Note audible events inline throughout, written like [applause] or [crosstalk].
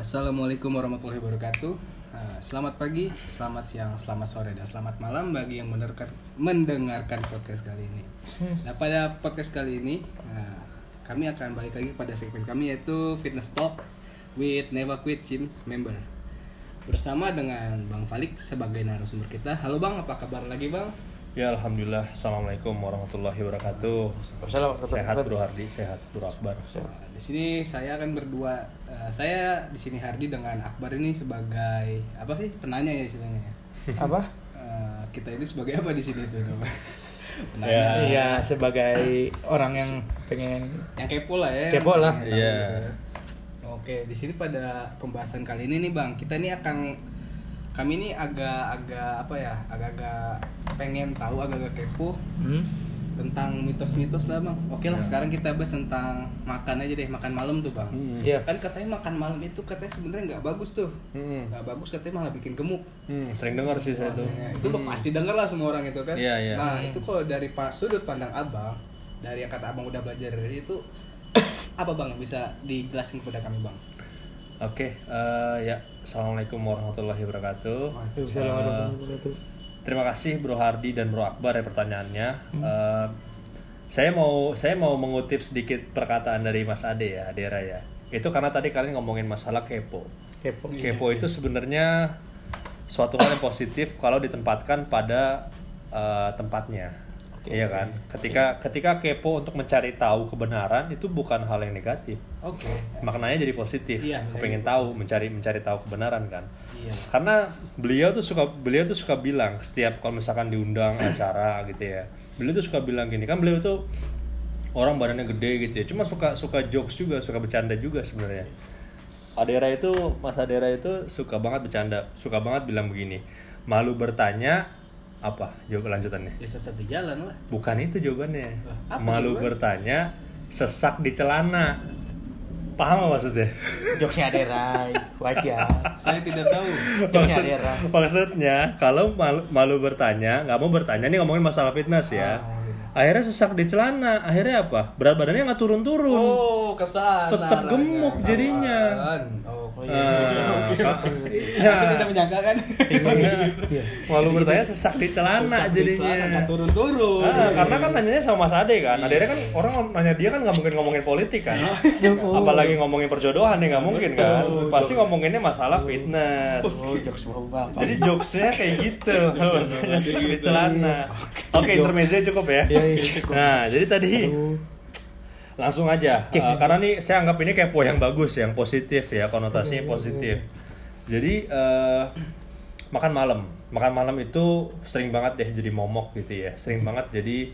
Assalamualaikum warahmatullahi wabarakatuh. Nah, Selamat pagi, selamat siang, selamat sore, dan selamat malam bagi yang mendengarkan, mendengarkan podcast kali ini. Nah, pada podcast kali ini, nah, kami akan balik lagi pada segmen kami yaitu Fitness Talk with Never Quit Gym member. Bersama dengan Bang Falik sebagai narasumber kita. Halo Bang, apa kabar lagi Bang? Ya Alhamdulillah Assalamualaikum warahmatullahi wabarakatuh Sehat Bro Hardi, sehat Bro Akbar Nah, di sini saya akan berdua. eh, saya di sini Hardi dengan Akbar ini sebagai apa sih penanya ya istilahnya. ya? apa? Eh, kita ini sebagai apa di sini tuh? Penanya. Ya. Iya sebagai orang yang pengen Yang kepo lah ya. Kepo lah. Iya. gitu. Oke, di sini pada pembahasan kali ini nih Bang, kita ini akan kami ini agak-agak apa ya? Agak-agak pengen tahu, agak-agak kepo hmm? tentang mitos-mitos lah Bang. Oke lah, Ya. sekarang kita bahas tentang makan aja deh, makan malam tuh Bang. Hmm. Iya. Kan katanya makan malam itu katanya sebenarnya nggak bagus tuh. Hmm. Nggak bagus katanya malah bikin gemuk. Hmm, Sering dengar sih saya tuh itu lo pasti denger lah semua orang itu kan. Iya, iya. Nah itu kalau dari sudut pandang abang, dari yang kata abang udah belajar dari itu, [coughs] apa bang bisa dijelasin kepada kami bang? Oke, eh, ya Assalamualaikum warahmatullahi wabarakatuh Eh, Terima kasih Bro Hardi dan Bro Akbar ya pertanyaannya Eh, Saya mau saya mau mengutip sedikit perkataan dari Mas Ade ya, Adera ya Itu karena tadi kalian ngomongin masalah kepo Kepo. Kepo itu sebenarnya suatu hal yang positif kalau ditempatkan pada uh, tempatnya. Iya kan? Ketika ketika kepo untuk mencari tahu kebenaran itu bukan hal yang negatif. Oke. Maknanya jadi positif. Iya, Kepengen tahu, mencari mencari tahu kebenaran kan. Iya. Karena beliau tuh suka beliau tuh suka bilang setiap kalau misalkan diundang [clears throat] acara gitu ya. Beliau tuh suka bilang gini, kan beliau tuh orang badannya gede gitu ya. Cuma suka suka jokes juga, suka bercanda juga sebenarnya. Adera itu, Mas Adera itu suka banget bercanda, suka banget bilang begini. Malu bertanya apa? Jawab lanjutannya. Ya sesat di jalan lah. Bukan itu jawabannya. Apa Malu jawabannya? bertanya, sesak di celana. Paham gak maksudnya? Jokesnya Aderai, wajar. Saya tidak tahu. Jokesnya Maksud- Adera. maksudnya kalau malu, malu bertanya, nggak mau bertanya nih ngomongin masalah fitness ya. Ah, gitu. Akhirnya sesak di celana, akhirnya apa? Berat badannya nggak turun-turun. Oh ke sana. Tetap gemuk jadinya. Kawan. Oh. Oh iya. Ya. Aku tidak menyangka kan. Iya. malu bertanya sesak di celana Sesat di jadinya. turun-turun. Ah, karena kan nanyanya sama Mas Ade kan. Ade kan orang nanya dia kan nggak mungkin ngomongin politik kan. Apalagi ngomongin perjodohan nih nggak mungkin kan. Pasti ngomonginnya masalah fitness. Oh, jokes bapak. Jadi jokesnya kayak gitu kalau bertanya sesak di celana. Oke, intermezzo cukup ya. Iya, iya, cukup. Nah, jadi tadi langsung aja Uh, karena nih saya anggap ini kayak poin yang bagus yang positif ya konotasinya positif jadi uh, makan malam makan malam itu sering banget deh jadi momok gitu ya sering banget jadi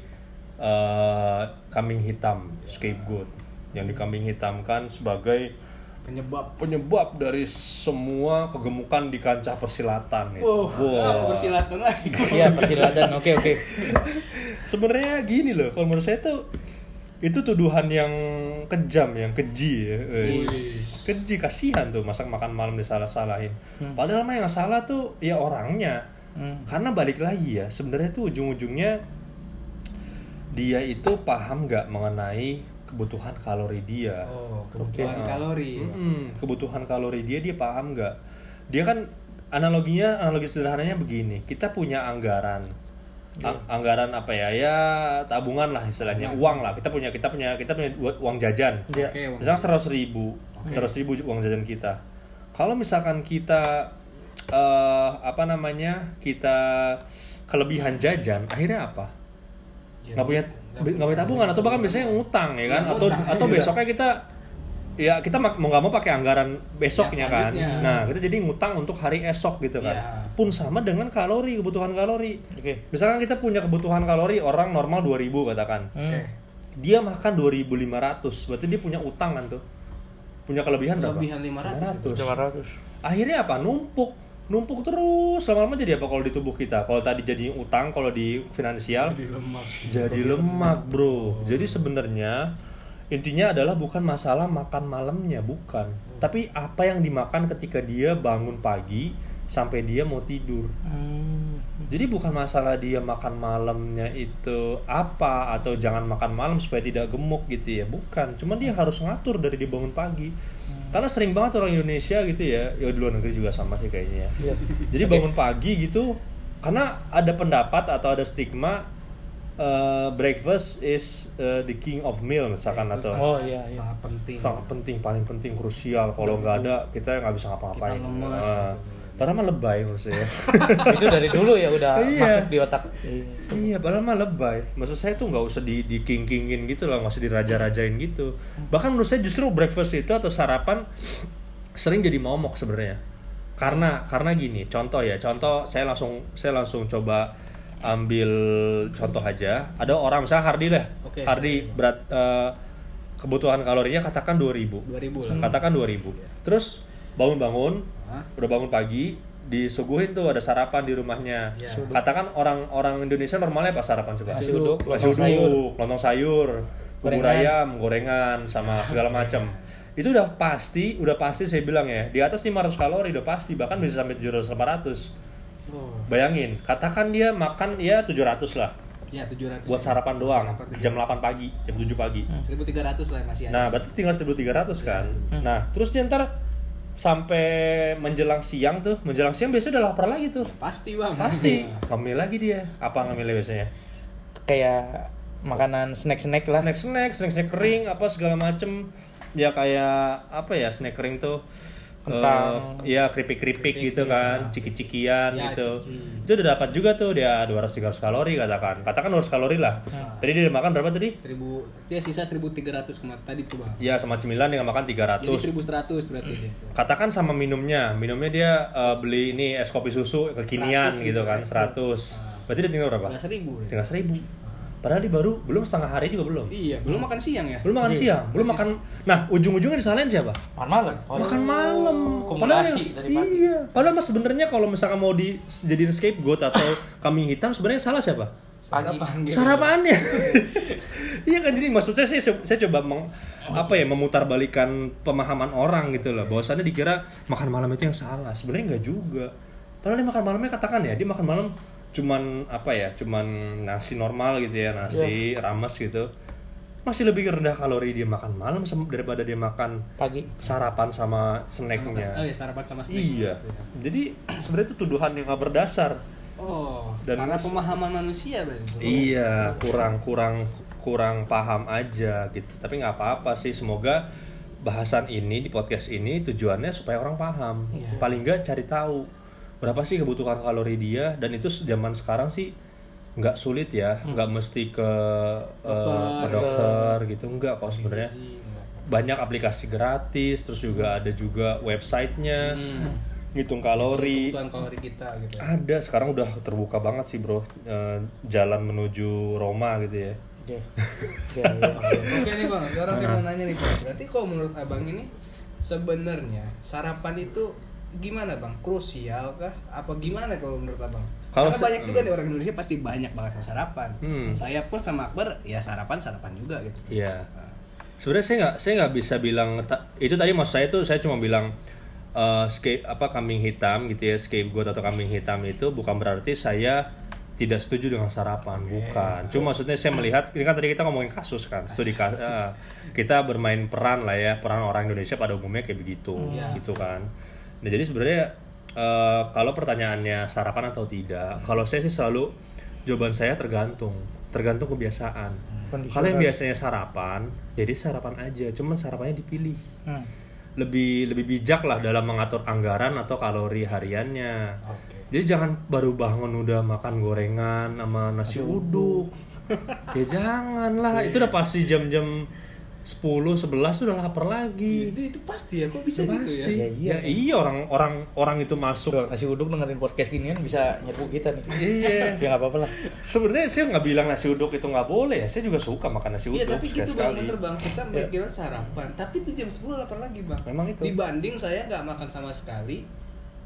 uh, kambing hitam scapegoat yang dikambing hitamkan sebagai Penyebab. penyebab dari semua kegemukan di kancah persilatan itu. Oh, Wah. aku bersilatan lagi. Iya, persilatan. Oke, oke. Sebenarnya gini loh, kalau menurut saya tuh itu tuduhan yang kejam, yang keji ya. Wes. Keji kasihan tuh masak makan malam disalah-salahin. Hmm. Padahal mah yang salah tuh ya orangnya. Hmm. Karena balik lagi ya, sebenarnya tuh ujung-ujungnya dia itu paham nggak mengenai kebutuhan kalori dia. Oh, kebutuhan Oke. kalori. Mm-mm, kebutuhan kalori dia dia paham nggak? Dia kan analoginya analogi sederhananya begini. Kita punya anggaran, A- anggaran apa ya? Ya tabungan lah istilahnya, uang lah. Kita punya kita punya kita punya uang jajan. Iya. Oke, Bang. Misalnya seratus ribu, seratus ribu uang jajan kita. Kalau misalkan kita eh, apa namanya kita kelebihan jajan, akhirnya apa? Ya, nggak punya nggak punya tabungan atau bahkan biasanya ngutang ya kan Iya, atau ngutang. atau besoknya kita ya kita mau nggak mau pakai anggaran besoknya Ya, kan. nah kita jadi ngutang untuk hari esok gitu kan. Iya. pun sama dengan kalori kebutuhan kalori. Oke. misalkan kita punya kebutuhan kalori orang normal 2000 katakan. Hmm. dia makan 2500 berarti dia punya utang kan tuh? Punya kelebihan berapa? Kelebihan 500 itu. 500. akhirnya apa? Numpuk. Numpuk terus. Lama-lama jadi apa kalau di tubuh kita? Kalau tadi jadi utang kalau di finansial? Jadi lemak. jadi lemak bro. Jadi sebenarnya intinya adalah bukan masalah makan malamnya bukan tapi apa yang dimakan ketika dia bangun pagi sampai dia mau tidur Hmm. jadi bukan masalah dia makan malamnya itu apa atau jangan makan malam supaya tidak gemuk gitu ya bukan cuma dia harus ngatur dari dia bangun pagi Karena sering banget orang Indonesia gitu ya, ya di luar negeri juga sama sih kayaknya. ya. Iya. Jadi bangun pagi gitu, karena ada pendapat atau ada stigma eh, breakfast is eh, the king of meal misalkan atau sangat- Oh, iya, iya. sangat penting sangat penting, paling penting, krusial. Kalau nggak ada kita nggak bisa ngapa-ngapain. Kita lemes. Ah. Padahal mah lebay saya. [laughs] itu dari dulu ya udah Iya. masuk di otak. Iya, padahal mah lebay. Maksud saya tuh nggak usah di, di king kingin gitu loh, nggak usah diraja-rajain gitu. Bahkan menurut saya justru breakfast itu atau sarapan sering jadi momok sebenarnya. Karena karena gini, contoh ya, contoh saya langsung saya langsung coba ambil contoh aja. Ada orang misalnya Hardi lah, Oke. Hardi berat eh, kebutuhan kalorinya katakan 2000 2000 lah katakan 2000 terus bangun-bangun Hah? udah bangun pagi disuguhin tuh ada sarapan di rumahnya Iya. katakan orang-orang Indonesia normalnya apa sarapan coba Nasi uduk, nasi lontong sayur. uduk lontong sayur bubur Gorengan. ayam gorengan sama segala macam itu udah pasti udah pasti saya bilang ya di atas 500 kalori udah pasti bahkan bisa sampai 700 800 oh. bayangin katakan dia makan ya 700 lah ya 700 buat sarapan doang Sarapan jam 8 pagi jam 7 pagi 1300 lah masih ada Nah, berarti tinggal 1300 kan. Nah, terus dia ntar sampai menjelang siang tuh, menjelang siang biasanya udah lapar lagi tuh. pasti bang Pasti. [laughs] Ngemil lagi dia. Apa ngemilnya biasanya? Kayak makanan snack-snack lah. Snack-snack, snack-snack kering, apa segala macem. Ya kayak apa ya snack kering tuh? Kentang. Eh, Iya keripik-keripik gitu kan, ciki-cikian Ya, gitu. ciki. Itu udah dapat juga tuh dia 200-300 kalori katakan. Katakan 200 kalori lah. Tadi dia makan berapa tadi? 1000 dia sisa 1300 kemarin tadi tuh bang Ya sama cemilan dia makan 300. jadi 1100 berarti dia katakan sama minumnya minumnya dia eh, beli ini es kopi susu kekinian 100 gitu gitu kan ya. 100 berarti dia tinggal berapa Tinggal 1000 tinggal seribu padahal dia baru belum setengah hari juga belum. Iya belum makan siang ya? Belum makan Iya. siang belum makan. Nah ujung-ujungnya disalahin siapa? Makan malam. Oh, makan malam. Akumulasi padahal yang, dari pagi. iya. Padahal mas sebenarnya kalau misalkan mau dijadiin scapegoat atau [laughs] kambing hitam sebenarnya salah siapa. Sarapan. Sarapannya [laughs] iya kan jadi maksud saya sih saya coba meng, apa ya memutarbalikan pemahaman orang gitu loh. Bahwasannya dikira makan malam itu yang salah. Sebenarnya nggak juga. Padahal dia makan malamnya katakan ya dia makan malam cuman apa ya cuman nasi normal gitu ya nasi rames gitu masih lebih rendah kalori dia makan malam daripada dia makan Pagi. sarapan sama Sama snacknya pas- oh iya sarapan sama snack iya gitu ya. jadi sebenarnya itu tuduhan yang nggak berdasar oh Dan- karena pemahaman manusia berarti Iya, kurang kurang kurang paham aja gitu. Tapi nggak apa-apa sih. Semoga bahasan ini di podcast ini tujuannya supaya orang paham. Iya. Paling nggak cari tahu berapa sih kebutuhan kalori dia dan itu zaman sekarang sih nggak sulit ya, nggak mesti ke eh, ke Dokter. gitu. Enggak kok sebenarnya. Enggak. Banyak aplikasi gratis, terus juga ada juga websitenya, Hmm. ngitung kalori. kebutuhan kalori kita gitu ya. Ada, sekarang udah terbuka banget sih bro, Eh, jalan menuju Roma gitu ya. Oke. Oke, iya. Oke nih bang, sekarang saya mau nanya nih bang. Berarti kalau menurut abang ini sebenarnya sarapan itu gimana bang? Krusial kah? Apa gimana kalau menurut abang? Kalau Karena banyak juga hmm. nih orang Indonesia pasti banyak banget yang sarapan. Hmm. Saya pun sama Akbar ya sarapan sarapan juga gitu. Iya. Sebenarnya saya nggak saya nggak bisa bilang itu tadi maksud saya tuh saya cuma bilang eh, scape apa kambing hitam gitu ya scapegoat atau kambing hitam itu bukan berarti saya tidak setuju dengan sarapan bukan cuma maksudnya saya melihat ini kan tadi kita ngomongin kasus kan studi kasus kita bermain peran lah ya peran orang Indonesia pada umumnya kayak begitu Iya. gitu kan nah jadi sebenarnya eh, kalau pertanyaannya sarapan atau tidak kalau saya sih selalu jawaban saya tergantung tergantung kebiasaan. Kondisi kalau yang biasanya sarapan jadi sarapan aja cuman sarapannya dipilih. Hmm. lebih lebih bijak lah dalam mengatur anggaran atau kalori hariannya. Oke. jadi jangan baru bangun udah makan gorengan sama nasi uduk. [laughs] Ya jangan lah itu udah pasti jam-jam 10 11 sudah lapar lagi Itu, itu pasti ya, kok bisa Itu gitu pasti. ya? Ya iya. Ya iya orang orang orang itu masuk Tuh, nasi uduk dengerin podcast ginian bisa nyerbu kita nih. Iya. [laughs] ya nggak apa-apa lah. sebenarnya saya nggak bilang nasi uduk itu nggak boleh ya saya juga suka makan nasi uduk Iya tapi gitu bang, bener bang kita Ya. mikirnya sarapan, tapi itu jam 10 lapar lagi bang. Memang itu. Dibanding saya nggak makan sama sekali,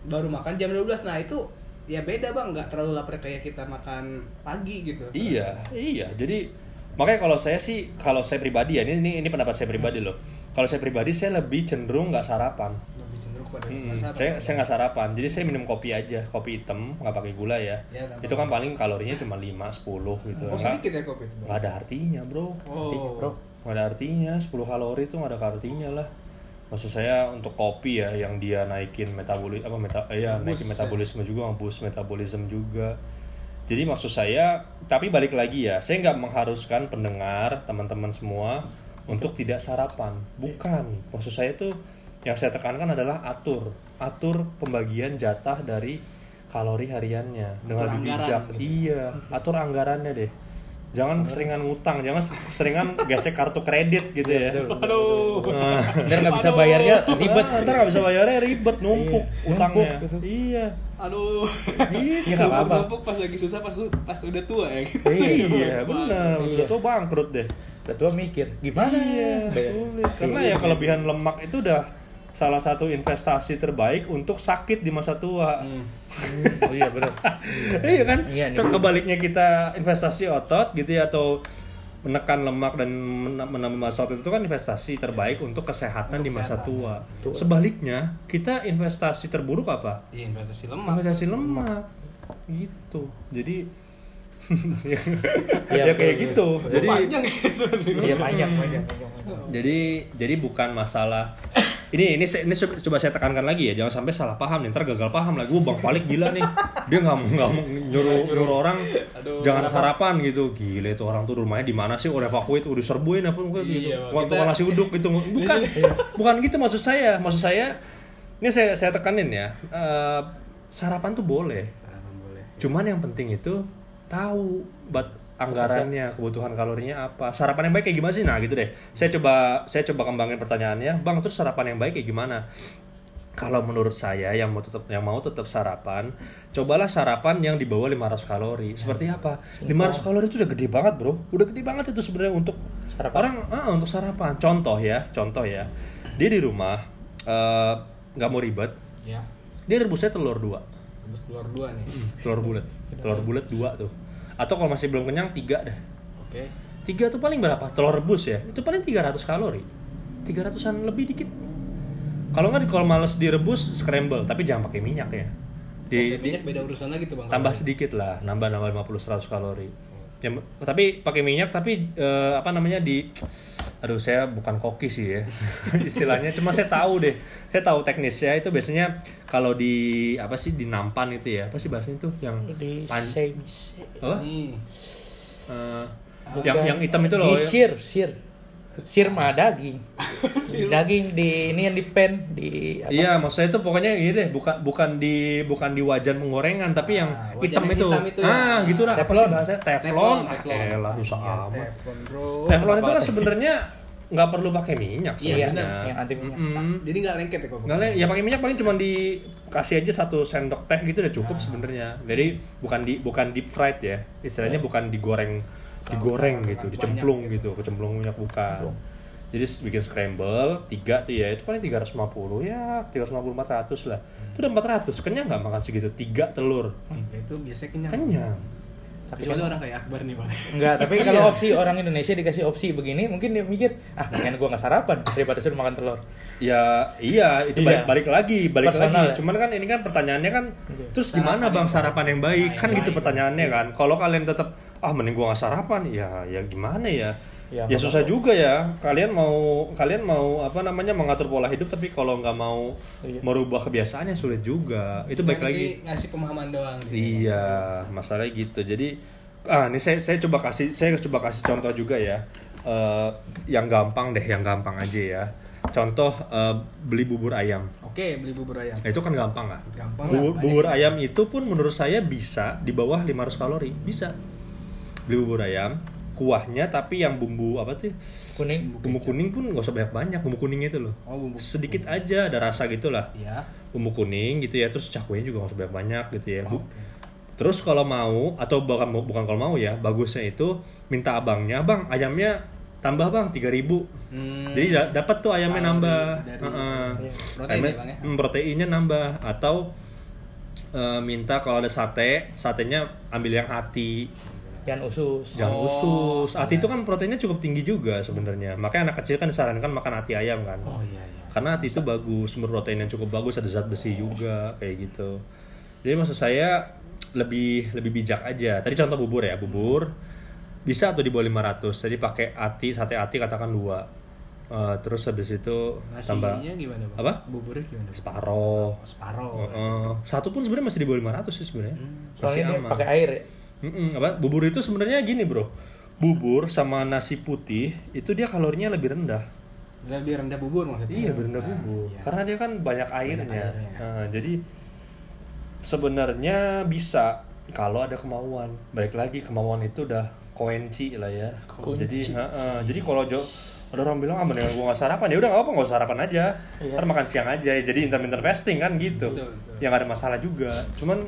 baru makan jam 12 Nah itu ya beda bang, nggak terlalu lapar kayak kita makan pagi gitu. Iya, iya. Jadi makanya kalau saya sih, kalau saya pribadi ya, ini ini, ini pendapat saya pribadi loh. Kalau saya pribadi saya lebih cenderung nggak sarapan. Lebih cenderung kepada Hmm, sarapan. saya saya nggak sarapan. Jadi saya minum kopi aja, kopi hitam nggak pakai gula ya. Ya, itu kan paling kalorinya cuma 5 10 gitu. Oh Nggak- sedikit ya kopi itu nggak ada artinya, Bro. Oh, Bro. Nggak ada artinya, 10 kalori itu nggak ada artinya lah. maksud saya untuk kopi ya yang dia naikin metabolis apa meta eh, ya naikin ya. metabolisme juga ngeboost metabolisme juga jadi maksud saya tapi balik lagi ya saya nggak mengharuskan pendengar teman-teman semua untuk tidak sarapan. Bukan. Maksud saya tuh yang saya tekankan adalah atur. Atur pembagian jatah dari kalori hariannya dengan lebih bijak. gitu. iya atur anggarannya deh jangan keseringan ngutang jangan keseringan gesek kartu kredit gitu ya Aduh. Nah. Dan nggak bisa bayarnya ribet. Ah, ntar nggak bisa bayarnya ribet numpuk Iya, utangnya numpuk gitu. iya Aduh. Iya, nggak apa-apa. Numpuk pas lagi susah pas pas udah tua ya. iya benar Iya. sudah tuh bangkrut deh Ketua mikir gimana iya sulit karena Iya. ya kelebihan lemak itu udah salah satu investasi terbaik untuk sakit di masa tua Hmm. [laughs] Oh iya benar iya kan Iya, nih. Ter- kebaliknya kita investasi otot gitu ya atau menekan lemak dan men- menambah massa otot itu kan investasi terbaik untuk kesehatan Untuk di masa kesehatan. tua. Betul. Sebaliknya, kita investasi terburuk apa? Iya investasi lemak. Investasi lemak. Gitu. Jadi [laughs] ya, Iya, ya kayak betul, gitu. betul. Jadi panjang ya iya panjang panjang, panjang. jadi jadi bukan masalah ini ini ini coba saya tekankan lagi ya jangan sampai salah paham nih ntar gagal paham lagi Wah, bang Falik gila nih. Dia nggak mau nggak mau nyuruh nyuruh orang Aduh, jangan sarapan gitu. Gila itu orang tuh rumahnya di mana sih? Udah evakuate udah serbuin apa gitu. Iya, Tukang- kita- nasi uduk gitu. Bukan bukan gitu maksud saya. Maksud saya ini saya saya tekanin ya eh, sarapan tuh boleh. Sarapan boleh. Cuman yang penting itu tahu bat anggarannya, kebutuhan kalorinya apa. Sarapan yang baik kayak gimana sih? Nah, gitu deh. Saya coba saya coba kembangin pertanyaannya. Bang, terus sarapan yang baik kayak gimana? Kalau menurut saya yang mau tetap yang mau tetap sarapan, cobalah sarapan yang di bawah 500 kalori. Seperti apa? 500 kalori itu udah gede banget, Bro. Udah gede banget itu sebenarnya untuk Sarapan. orang ah, untuk sarapan. Contoh ya, contoh ya. Dia di rumah eh, nggak mau ribet, Ya. dia rebusnya telur dua Rebus telur dua nih. telur bulat [laughs] telur bulat dua tuh atau kalau masih belum kenyang tiga deh. Oke. tiga tuh paling berapa? Telur rebus ya? Itu paling 300 kalori. 300an lebih dikit. Kalau nggak kalau males direbus scramble. Tapi jangan pakai minyak ya. Di, Oke, minyak beda urusan lagi tuh bang. tambah sedikit lah. Nambah nambah 50 100 kalori. Ya, tapi pakai minyak tapi eh, apa namanya di aduh saya bukan koki sih ya [laughs] istilahnya cuma saya tahu deh saya tahu teknisnya itu biasanya kalau di apa sih di nampan itu ya apa sih bahasanya itu yang di pan- same? Nih. Eh, Bukan. yang yang hitam itu loh di ya. sir sir sir mah daging [laughs] daging di ini yang di pen di apa? Iya, maksud saya itu pokoknya ini deh, bukan bukan di bukan di wajan penggorengan, tapi yang Ah, hitam itu. hitam itu ya. ah, gitu lah. Teflon. Teflon. Teflon, teflon. Ah, elah, susah amat. Teflon bro. Teflon itu kan sebenarnya nggak perlu pakai minyak Iya, sebenarnya. yang anti minyak. Mm-mm. Jadi nggak lengket ya kok. Nggak ya pakai minyak paling cuma dikasih aja satu sendok teh gitu udah cukup Ah. sebenarnya. Jadi bukan di bukan deep fried ya. Istilahnya bukan digoreng digoreng gitu, makan dicemplung banyak gitu, kecemplung minyak bukan. Jadi bikin scramble, tiga tuh ya, itu paling 350 ya, 350 400 lah. Itu udah 400, kenyang nggak makan segitu? Tiga telur, Tiga itu biasanya kenyang. kenyang. Tapi Kecuali kan- orang kayak Akbar nih bang. Enggak, tapi [laughs] kalau Iya. opsi orang Indonesia dikasih opsi begini, mungkin dia mikir, ah mendingan gua nggak sarapan daripada suruh makan telur. Ya iya itu Iya. balik balik lagi balik Personal lagi. ya? Cuman kan ini kan pertanyaannya kan Iya. terus gimana bang yang sarapan yang baik Nah, kan yang gitu baik. pertanyaannya kan. Kalau kalian tetap ah mending gua nggak sarapan ya ya gimana ya. Ya, Ya, susah juga ya. Kalian mau kalian mau apa namanya mengatur pola hidup tapi kalau nggak mau Iya. merubah kebiasaannya sulit juga. Itu baik lagi. Ngasih pemahaman doang. gitu. Iya, masalahnya gitu. Jadi ah ini saya saya coba kasih saya coba kasih contoh juga ya. Eh, yang gampang deh, yang gampang aja ya. Contoh eh, beli bubur ayam. Oke beli bubur ayam. Nah, itu kan gampang? Gampang lah, Bubur, banyak. bubur ayam itu pun menurut saya bisa di bawah 500 kalori, bisa. Beli bubur ayam, kuahnya tapi yang bumbu apa tuh? Kuning. Bumbu kuning pun nggak usah banyak banyak, bumbu kuningnya itu loh. Oh bumbu. Sedikit aja ada rasa gitu lah. Iya. Bumbu kuning gitu ya, terus cakuenya juga nggak usah banyak banyak gitu ya. Bu- Oke. Terus kalau mau atau bahkan bukan kalau mau ya, bagusnya itu minta abangnya, "Bang, ayamnya tambah Bang 3000." Hmm. Jadi da- dapat tuh ayamnya Kalori nambah. dari- Heeh. Protein Ayamnya- ya, Bang, ya? hmm, proteinnya nambah atau eh, minta kalau ada sate, satenya ambil yang hati, Jangan usus. jangan Oh, usus. Hati iya. itu kan proteinnya cukup tinggi juga sebenarnya. Makanya anak kecil kan disarankan makan hati ayam kan. Oh iya iya. Karena hati itu bagus, sumber protein yang cukup bagus, ada zat besi juga kayak gitu. Jadi maksud saya lebih lebih bijak aja. Tadi contoh bubur ya, bubur bisa atau di bawah 500. Jadi pakai ati, sate ati katakan dua. Eh, terus habis itu tambah Nasinya gimana bang? Apa? Buburnya gimana? Bang? separoh. Separoh. Heeh. satu pun sebenarnya masih di bawah 500 sih sebenarnya. Masih Soalnya dia aman. pakai air ya. Mm-mm, apa? Bubur itu sebenarnya gini, Bro. Bubur sama nasi putih itu dia kalorinya lebih rendah. Lebih rendah bubur maksudnya? Iya, lebih rendah Nah, bubur. iya. Karena dia kan banyak airnya. airnya. Nah, jadi sebenarnya bisa kalau ada kemauan. Balik lagi kemauan itu udah koenci lah ya. Kunci. Jadi, heeh. jadi kalau jo ada orang bilang ah mendingan gua nggak sarapan ya udah nggak apa nggak usah sarapan aja Iya. ntar makan siang aja jadi intermittent fasting kan gitu Betul, betul. yang ada masalah juga cuman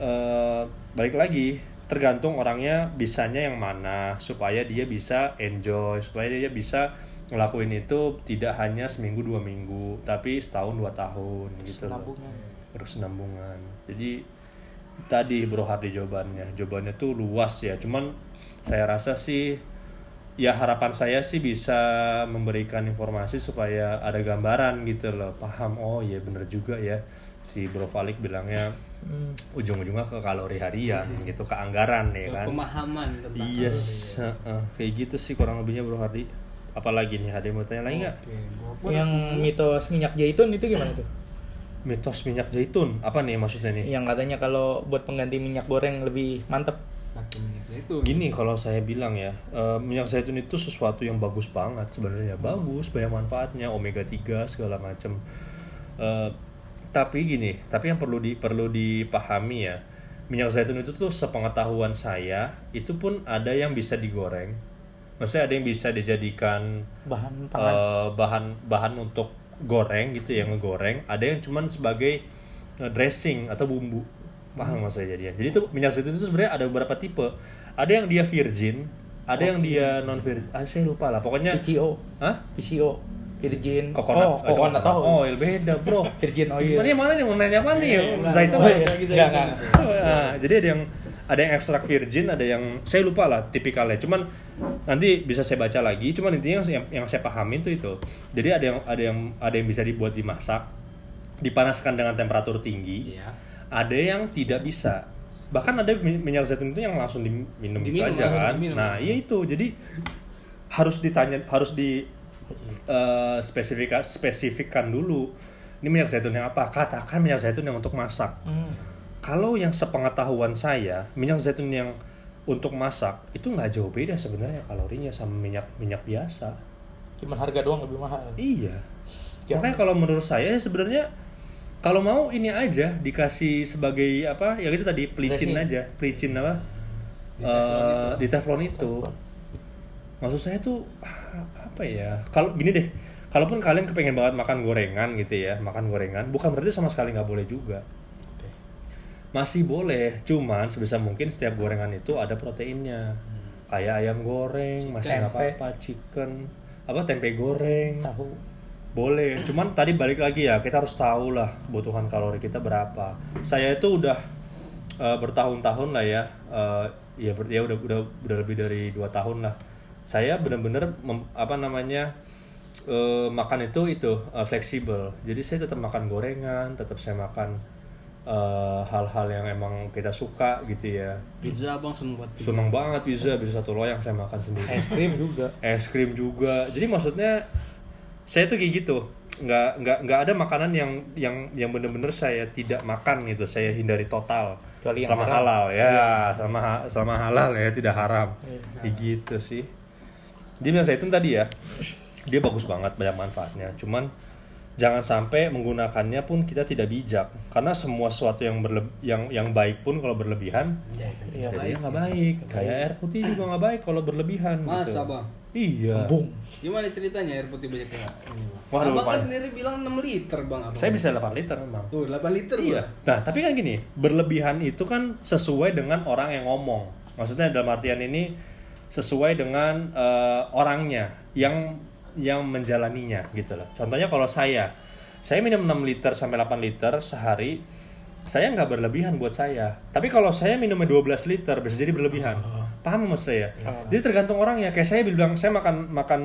eh, balik lagi tergantung orangnya bisanya yang mana supaya dia bisa enjoy supaya dia bisa ngelakuin itu tidak hanya seminggu dua minggu tapi setahun dua tahun gitu loh. Senambungan. berkesinambungan jadi tadi bro Hardy jawabannya. Jawabannya tuh luas ya. Cuman saya rasa sih ya harapan saya sih bisa memberikan informasi supaya ada gambaran gitu loh. Paham? Oh iya bener juga ya si bro Falik bilangnya Hmm. ujung-ujungnya ke kalori harian gitu ke anggaran ya Ke kan Pemahaman tentang yes kalori. heeh. kayak gitu sih kurang lebihnya bro Hardy apalagi nih Hardy mau tanya lagi nggak pun- Yang mitos minyak zaitun itu gimana tuh? mitos minyak zaitun apa nih maksudnya nih Yang katanya kalau buat pengganti minyak goreng lebih mantep. pakai minyak zaitun. Gini kalau saya bilang ya, eh, minyak zaitun itu sesuatu yang bagus banget sebenarnya. Bagus, banyak manfaatnya, omega 3 segala macam. Eh, tapi gini, tapi yang perlu di perlu dipahami ya, minyak zaitun itu tuh sepengetahuan saya, itu pun ada yang bisa digoreng. Maksudnya ada yang bisa dijadikan Bahan pangan. eh, bahan bahan untuk goreng gitu yang ngegoreng, ada yang cuman sebagai eh, dressing atau bumbu. Paham maksudnya jadinya. Jadi itu minyak zaitun itu sebenarnya ada beberapa tipe. Ada yang dia virgin, ada yang dia non virgin. Ah, saya lupa lah. Pokoknya PCO. Hah? PCO. Virgin. Coconut. Oh, coconut tahu. Oil beda, Bro. [laughs] Virgin oil. Mana mana nih mau nanya apa nih? enggak. Zaitun. Oh, iya. lagi Enggak, zaitun. enggak. Nah, jadi ada yang ada yang ekstrak virgin, ada yang saya lupa lah tipikalnya. Cuman nanti bisa saya baca lagi. Cuman intinya yang, yang saya pahami itu itu. Jadi ada yang ada yang ada yang bisa dibuat dimasak, dipanaskan dengan temperatur tinggi. Iya. Ada yang tidak bisa. Bahkan ada mi- minyak zaitun itu yang langsung diminum, gitu Diminum, aja kan. diminum. Nah, iya itu. Jadi harus ditanya harus di eh, spesifika spesifikkan dulu. Ini minyak zaitun yang apa? Katakan minyak zaitun yang untuk masak Hmm. kalau yang sepengetahuan saya minyak zaitun yang untuk masak itu nggak jauh beda sebenarnya kalorinya sama minyak minyak biasa Cuman harga doang lebih mahal. iya Jauh. makanya kalau menurut saya sebenarnya kalau mau ini aja dikasih sebagai apa ya itu tadi pelicin aja pelicin apa Di Eh, teflon di teflon itu maksud saya tuh apa ya kalau gini deh kalaupun kalian kepengen banget makan gorengan gitu ya makan gorengan bukan berarti sama sekali nggak boleh juga. Masih boleh cuman sebisa mungkin setiap gorengan itu ada proteinnya. Kayak ayam goreng masih nggak Tempe. apa-apa chicken. Apa tempe goreng. Tahu. boleh cuman tadi balik lagi ya kita harus tahu lah kebutuhan kalori kita berapa. Saya itu udah eh, bertahun-tahun lah ya eh, ya ber- ya udah udah udah lebih dari dua tahun lah saya benar-benar apa namanya eh, makan itu itu eh, fleksibel. Jadi saya tetap makan gorengan tetap saya makan eh, hal-hal yang emang kita suka gitu ya. Pizza abang seneng buat pizza. seneng banget pizza bisa satu loyang saya makan sendiri. Es krim juga. es krim juga. Jadi maksudnya saya tuh kayak gitu. Nggak nggak nggak ada makanan yang yang yang bener-bener saya tidak makan gitu. Saya hindari total. Kecuali yang selama haram. halal ya. Selama ha- selama halal ya. Tidak haram. Iya. kayak gitu sih jadi minyak zaitun tadi ya dia bagus banget banyak manfaatnya cuman jangan sampai menggunakannya pun kita tidak bijak karena semua sesuatu yang berleb- yang yang baik pun kalau berlebihan Iya, jadi nggak baik kayak air putih juga nggak baik kalau berlebihan Masa gitu. bang? iya Kembung. Gimana ceritanya air putih banyak banget? Waduh, abang kan sendiri bilang 6 liter bang abang. saya bisa 8 liter memang Tuh 8 liter Iya. Bang. Nah, tapi kan gini, berlebihan itu kan sesuai dengan orang yang ngomong. Maksudnya dalam artian ini sesuai dengan eh, orangnya yang yang menjalaninya gitu loh. Contohnya kalau saya, saya minum 6 liter sampai 8 liter sehari, saya nggak berlebihan buat saya. Tapi kalau saya minumnya 12 liter bisa jadi berlebihan. Paham maksud saya? Ah. Jadi tergantung orangnya. Kayak saya bilang saya makan makan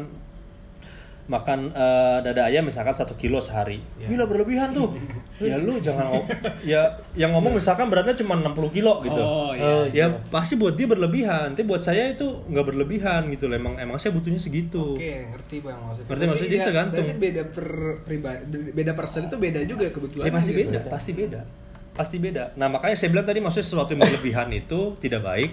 makan eh, dada ayam misalkan satu kilo sehari Iya. gila berlebihan tuh [laughs] ya lu jangan ya yang ngomong misalkan beratnya cuma 60 kilo gitu Oh, Oh, iya. ya pasti buat dia berlebihan tapi buat saya itu nggak berlebihan gitu loh emang emang saya butuhnya segitu Oke, ngerti bang maksudnya. Ngerti maksudnya, jadi tergantung. Berarti beda per pribadi, beda person itu beda juga kebetulan. Ya pasti gitu. beda, pasti beda. Pasti beda. Nah, makanya saya bilang tadi maksudnya sesuatu yang berlebihan itu tidak baik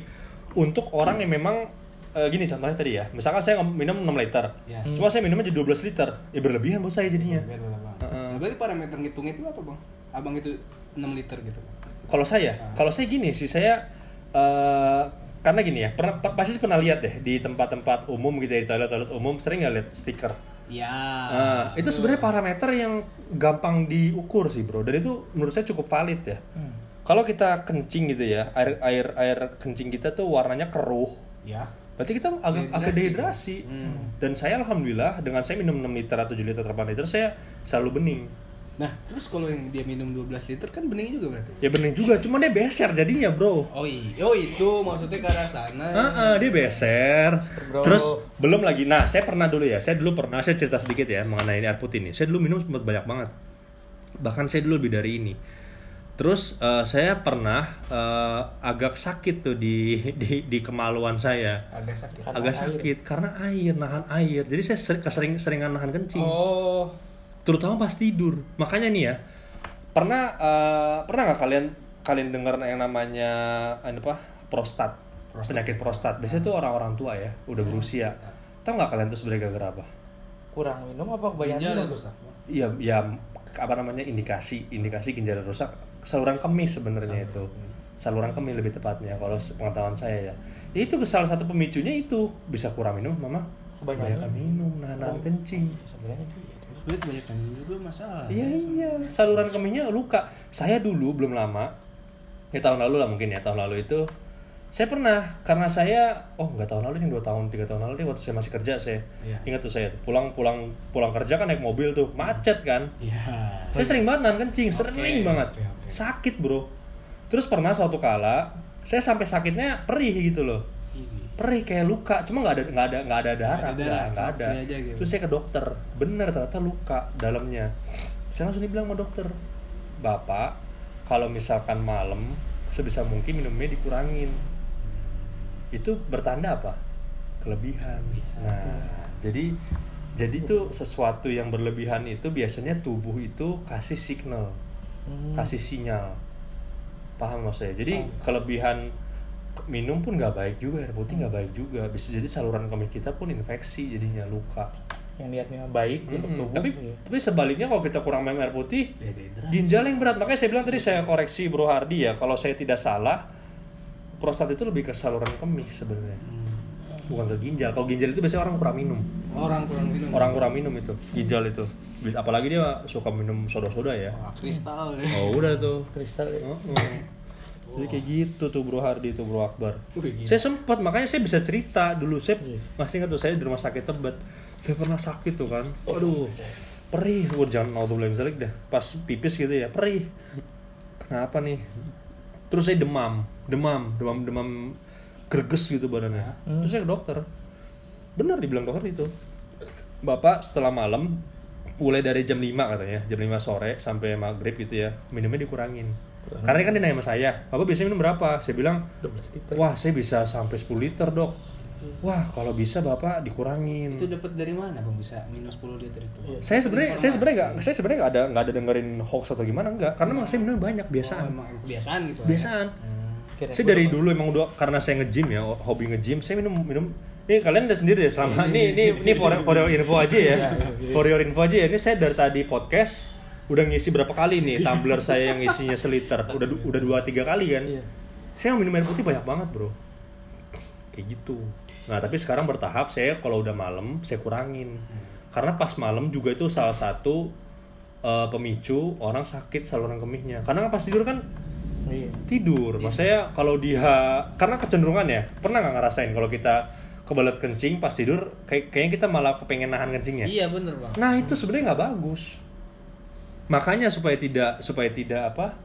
untuk orang yang memang eh, gini contohnya tadi ya. Misalkan saya ngom- minum 6 liter. Ya. Cuma saya minumnya jadi 12 liter. Ya berlebihan buat saya jadinya. Beda lah, bang. Heeh. Nah, berarti parameter ngitung itu apa bang? Abang itu 6 liter gitu. Kalau saya, Ah. kalau saya gini sih saya eh, karena gini ya, pernah pa- pasti pernah lihat deh di tempat-tempat umum gitu ya, di toilet-toilet umum sering nggak lihat stiker. Ya. Nah, itu sebenarnya parameter yang gampang diukur sih, Bro. Dan itu menurut saya cukup valid ya. Hmm. Kalau kita kencing gitu ya, air air air kencing kita tuh warnanya keruh. Ya. Berarti kita agak Dehidrasi. agak dehidrasi. Hmm. Dan saya alhamdulillah dengan saya minum 6 liter atau 7 liter 8 liter saya selalu bening. Nah, terus kalau yang dia minum 12 liter kan bening juga berarti. Ya bening juga, cuma dia beser jadinya, Bro. Oh iya, oh itu maksudnya ke arah sana. Heeh, dia beser. Bro. Terus belum lagi. Nah, saya pernah dulu ya. Saya dulu pernah saya cerita sedikit ya mengenai ini air putih ini. Saya dulu minum sempat banyak banget. Bahkan saya dulu lebih dari ini. Terus eh, saya pernah eh, agak sakit tuh di [laughs] di di kemaluan saya. Agak sakit. Karena agak air. sakit karena air, nahan air. Jadi saya sering kesering seringan nahan kencing. Oh. Terutama pas tidur. Makanya nih ya. Pernah eh, pernah nggak kalian kalian dengar yang namanya apa? prostat. Prostat. Penyakit prostat. Biasanya tuh orang-orang tua ya, udah berusia. Tahu nggak kalian tuh sebenarnya gara-gara apa? Kurang minum apa kebanyakan minum? rusak. Iya, ya apa namanya indikasi indikasi ginjal rusak saluran kemih sebenarnya itu. saluran kemih lebih tepatnya kalau pengetahuan saya ya. Itu salah satu pemicunya itu bisa kurang minum mama? Kebanyakan. minum nahan nahan kencing. Sebenarnya iya. Sebenarnya kebanyakan juga masalah. iya iya. Saluran kemihnya luka. Saya dulu belum lama ya tahun lalu lah mungkin ya tahun lalu itu saya pernah karena saya oh nggak tahun lalu ini dua tahun tiga tahun lalu nih waktu saya masih kerja saya Iya. ingat tuh saya tuh pulang pulang pulang kerja kan naik mobil tuh macet kan Iya. saya sering banget nahan kencing, Oke, sering banget. oke, oke. Sakit, Bro. Terus pernah suatu kala saya sampai sakitnya perih gitu loh. Perih kayak luka, cuma nggak ada nggak ada nggak ada darah, ada nggak ada. perih aja gitu. Terus saya ke dokter, bener ternyata luka dalamnya. Saya langsung dibilang sama dokter, Bapak, kalau misalkan malam sebisa mungkin minumnya dikurangin. Itu bertanda apa? Kelebihan. Nah, jadi jadi tuh sesuatu yang berlebihan itu biasanya tubuh itu kasih signal, Hmm. kasih sinyal. Paham maksud saya? Jadi Paham. kelebihan minum pun nggak baik juga, air putih nggak baik juga. Bisa jadi saluran kemih kita pun infeksi jadinya luka. Yang niatnya baik untuk Mm-mm. tubuh. Tapi iya. tapi sebaliknya kalau kita kurang minum air putih, Ya, ginjal yang berat. Makanya saya bilang tadi saya koreksi Bro Hardi ya, kalau saya tidak salah, prostat itu lebih ke saluran kemih sebenarnya, Hmm. bukan ke ginjal. Kalau ginjal itu biasanya orang kurang minum. Orang kurang minum. Orang kurang minum itu, ginjal itu. Apalagi dia suka minum soda-soda ya. Wah, kristal ya. Oh udah tuh. kristal ya. Heeh. Jadi kayak gitu tuh Bro Hardi tuh Bro Akbar. Saya sempat makanya saya bisa cerita dulu saya Iya. masih ingat tuh saya di rumah sakit Tebet. Saya pernah sakit tuh kan. Waduh. Perih, Wah, jangan auto blame dah. Pas pipis gitu ya, perih. Kenapa nih? Terus saya demam, demam, demam, demam greges gitu badannya. Hmm. Terus saya ke dokter. Benar dibilang dokter itu. Bapak setelah malam mulai dari jam 5 katanya, jam 5 sore sampai maghrib gitu ya, minumnya dikurangin. Kurangin. Karena kan dia nanya sama saya, Bapak biasanya minum berapa? Saya bilang, 12 liter. Wah, saya bisa sampai 10 liter, Dok. Wah, kalau bisa Bapak dikurangin. Itu dapat dari mana Bang bisa minus 10 liter itu? Iya. Saya sebenarnya saya sebenarnya nggak saya sebenarnya nggak ada nggak ada dengerin hoax atau gimana enggak, karena emang saya minum banyak Oh, biasaan. emang kebiasaan gitu. ya? Biasaan. Hmm. Kira-kira Saya dari dulu emang udah karena saya nge-gym ya, hobi nge-gym, saya minum minum ini kalian udah sendiri ya selama ini ini ini for, for your info aja ya. [laughs] For your info aja ya. Ini saya dari tadi podcast udah ngisi berapa kali nih tumbler saya yang isinya seliter. Udah udah dua tiga kali kan. Iya. Saya minum air putih banyak banget, Bro. Kayak gitu. Nah, tapi sekarang bertahap saya kalau udah malam saya kurangin. Karena pas malam juga itu salah satu eh, pemicu orang sakit saluran kemihnya. Karena pas tidur kan Iya. tidur. Maksudnya kalau dia karena kecenderungan ya, pernah nggak ngerasain kalau kita kebelet kencing pas tidur kayak kayaknya kita malah kepengen nahan kencingnya. Iya bener Bang. Nah, itu sebenarnya nggak bagus. Makanya supaya tidak supaya tidak apa?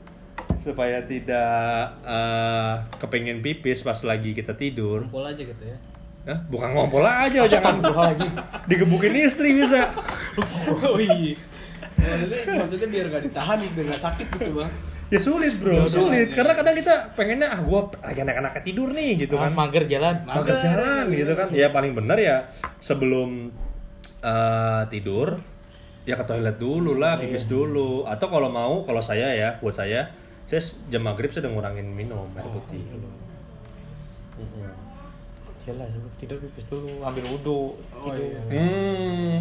Supaya tidak eh, kepengen pipis pas lagi kita tidur. Kumpul aja gitu ya. Hah? Bukan ngompol aja, jangan Astagfirullahaladzim. digebukin istri bisa. [laughs] oh iya. maksudnya, maksudnya biar gak ditahan biar gak sakit gitu bang Ya sulit bro, Ya udah, sulit. ya. Karena kadang kita pengennya ah gua lagi anak-anaknya tidur nih gitu Ah, kan. mager jalan Mager jalan gitu kan. Ya paling benar ya sebelum eh, tidur ya ke toilet dulu lah, pipis dulu. Atau kalau mau, kalau saya ya, buat saya, saya jam maghrib saya udah ngurangin minum air putih. Mm-mm. Sebelum tidur pipis dulu ambil wudhu Oh, tidur. iya. Hmm,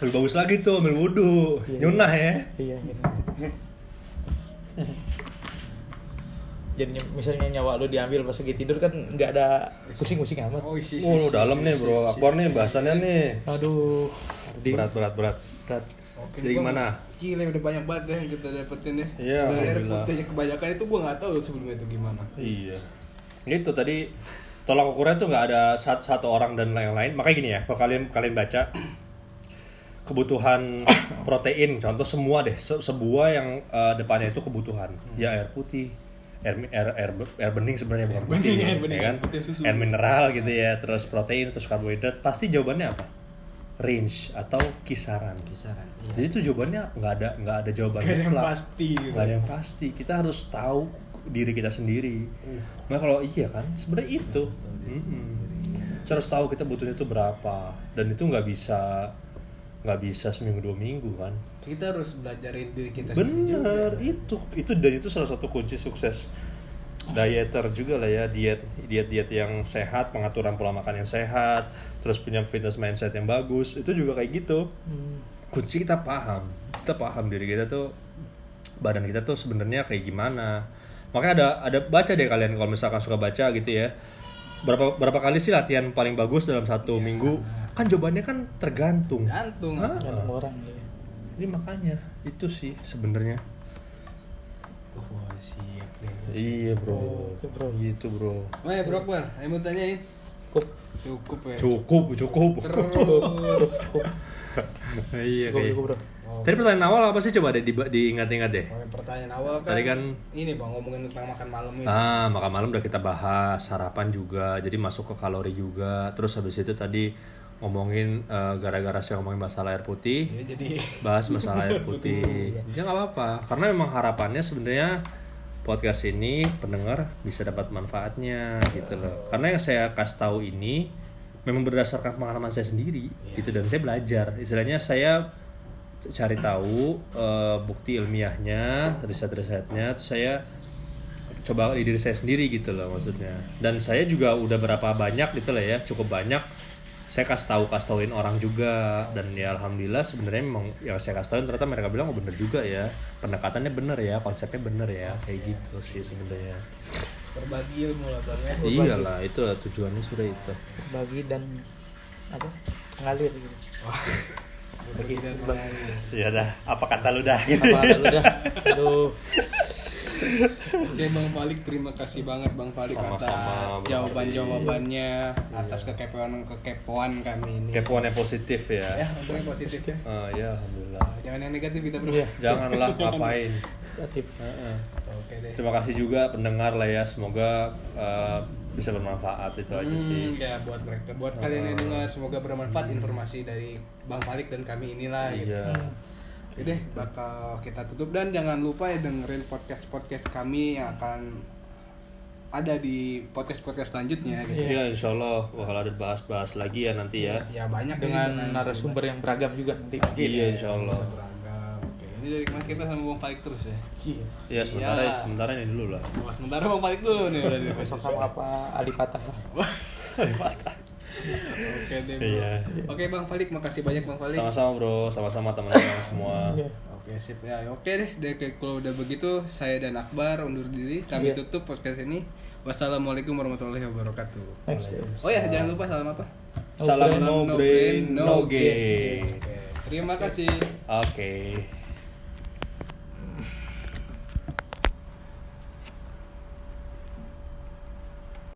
lebih bagus lagi tuh ambil wudhu, Iya. nyunah ya. iya gitu jadinya misalnya nyawa lu diambil pas lagi tidur kan nggak ada pusing-pusing amat oh isi isi, Oh, isi. dalam nih bro, Akbar nih bahasannya nih. aduh Berat, berat, berat. berat. Oke, Jadi gimana? Gila udah banyak banget ya yang kita dapetin ya. Iya, Dari air putihnya kebanyakan itu gua nggak tahu sebelumnya itu gimana. Iya. Itu tadi tolak ukurnya tuh nggak ada satu, satu orang dan lain-lain. Makanya gini ya, kalau kalian kalian baca kebutuhan [coughs] protein, contoh semua deh, se- sebuah yang eh, depannya itu kebutuhan, ya air putih, air air air, air bening sebenarnya bukan putih, bening, air bening, ya kan? putih susu. Air mineral gitu ya, terus protein, terus karbohidrat, pasti jawabannya apa? Range atau kisaran. Kisaran. Jadi itu jawabannya nggak ada nggak ada jawaban Gak ada yang pasti gitu. nggak ada yang pasti kita harus tahu diri kita sendiri nah kalau iya kan sebenarnya itu. Kita harus tahu kita butuhnya itu berapa dan itu nggak bisa nggak bisa seminggu dua minggu kan Kita harus belajarin diri kita juga. bener itu itu dan itu salah satu kunci sukses dieter juga lah ya diet diet diet yang sehat pengaturan pola makan yang sehat terus punya fitness mindset yang bagus itu juga kayak gitu Hmm. kunci kita paham kita paham diri kita tuh badan kita tuh sebenarnya kayak gimana makanya ada ada baca deh kalian kalau misalkan suka baca gitu ya berapa berapa kali sih latihan paling bagus dalam satu minggu kan jawabannya kan tergantung Gantung. Hah? Gantung orang ya. jadi makanya itu sih sebenarnya Wah, siap deh. iya bro Oke, bro. gitu bro Wah, Bro Akbar, ayo mau tanyain. Cukup. Cukup ya. cukup cukup Terus. Cukup. [laughs] iya Cukup, cukup, bro. Tadi pertanyaan awal apa sih coba deh di- diingat-ingat deh Oh, pertanyaan awal kan, Tadi kan- ini bang ngomongin tentang makan malam ini. Ah, makan malam udah kita bahas, sarapan juga, jadi masuk ke kalori juga. Terus habis itu tadi ngomongin eh, gara-gara saya ngomongin masalah air putih, Ya, jadi bahas [laughs] masalah air putih. Ya nggak apa-apa, karena memang harapannya sebenarnya podcast ini pendengar bisa dapat manfaatnya gitu loh. Karena yang saya kasih tahu ini memang berdasarkan pengalaman saya sendiri gitu dan saya belajar. Istilahnya saya cari tahu eh, bukti ilmiahnya, riset-risetnya, terus saya coba di diri saya sendiri gitu loh maksudnya. Dan saya juga udah berapa banyak gitu lah ya, cukup banyak saya kasih tahu kasih tauin orang juga dan ya alhamdulillah sebenarnya memang yang saya kasih tahuin ternyata mereka bilang oh bener juga ya pendekatannya bener ya konsepnya bener ya kayak gitu sih sebenarnya berbagi ilmu lah bang ya. iyalah itu tujuannya sudah itu Bagi dan apa? Ngalir gitu. Berbagi [laughs] mengalir. ya dah apa kata lu dah Apa lu dah? Aduh. [laughs] Oke Bang Falik, terima kasih banget Bang Falik Sama-sama, atas Bang jawaban-jawabannya, atas kekepoan-kekepoan kami ini. kepoannya positif ya Ya, untungnya positif ya. Ah, ya alhamdulillah Jangan yang negatif kita bro. Iya. janganlah [laughs] ngapain Kreatif. Heeh. Oke deh. terima kasih juga pendengar lah ya semoga eh, bisa bermanfaat itu aja sih Hmm, ya buat mereka, buat kalian yang dengar semoga bermanfaat informasi dari Bang Falik dan kami inilah. gitu. Iya Oke deh, bakal kita tutup dan jangan lupa ya dengerin podcast podcast kami yang akan ada di podcast podcast selanjutnya. Gitu. Iya, insya Allah bakal ada bahas-bahas lagi ya nanti ya. Ya banyak Dengan narasumber yang beragam juga nanti. Iya, insya Allah. bisa beragam. Oke, ini dari kemarin kita sama Bang Falik terus ya. Iya. Iya, sementara Iya. sementara ini dulu lah. Oh, sementara Bang Falik dulu nih udah di Sama apa Ali Patah lah. [laughs] Oke deh. Bro. Iya. Oke Bang Falik, makasih banyak Bang Falik. Sama-sama bro, sama-sama teman-teman [coughs] semua. Iya. Oke sip ya. Oke deh, deh kayak kalau udah begitu saya dan Akbar undur diri. Kami Iya. tutup podcast ini. Wassalamualaikum warahmatullahi wabarakatuh. Next. Oh ya, jangan lupa salam apa? Salam no brain, no gain. Oke. Terima kasih. Oke.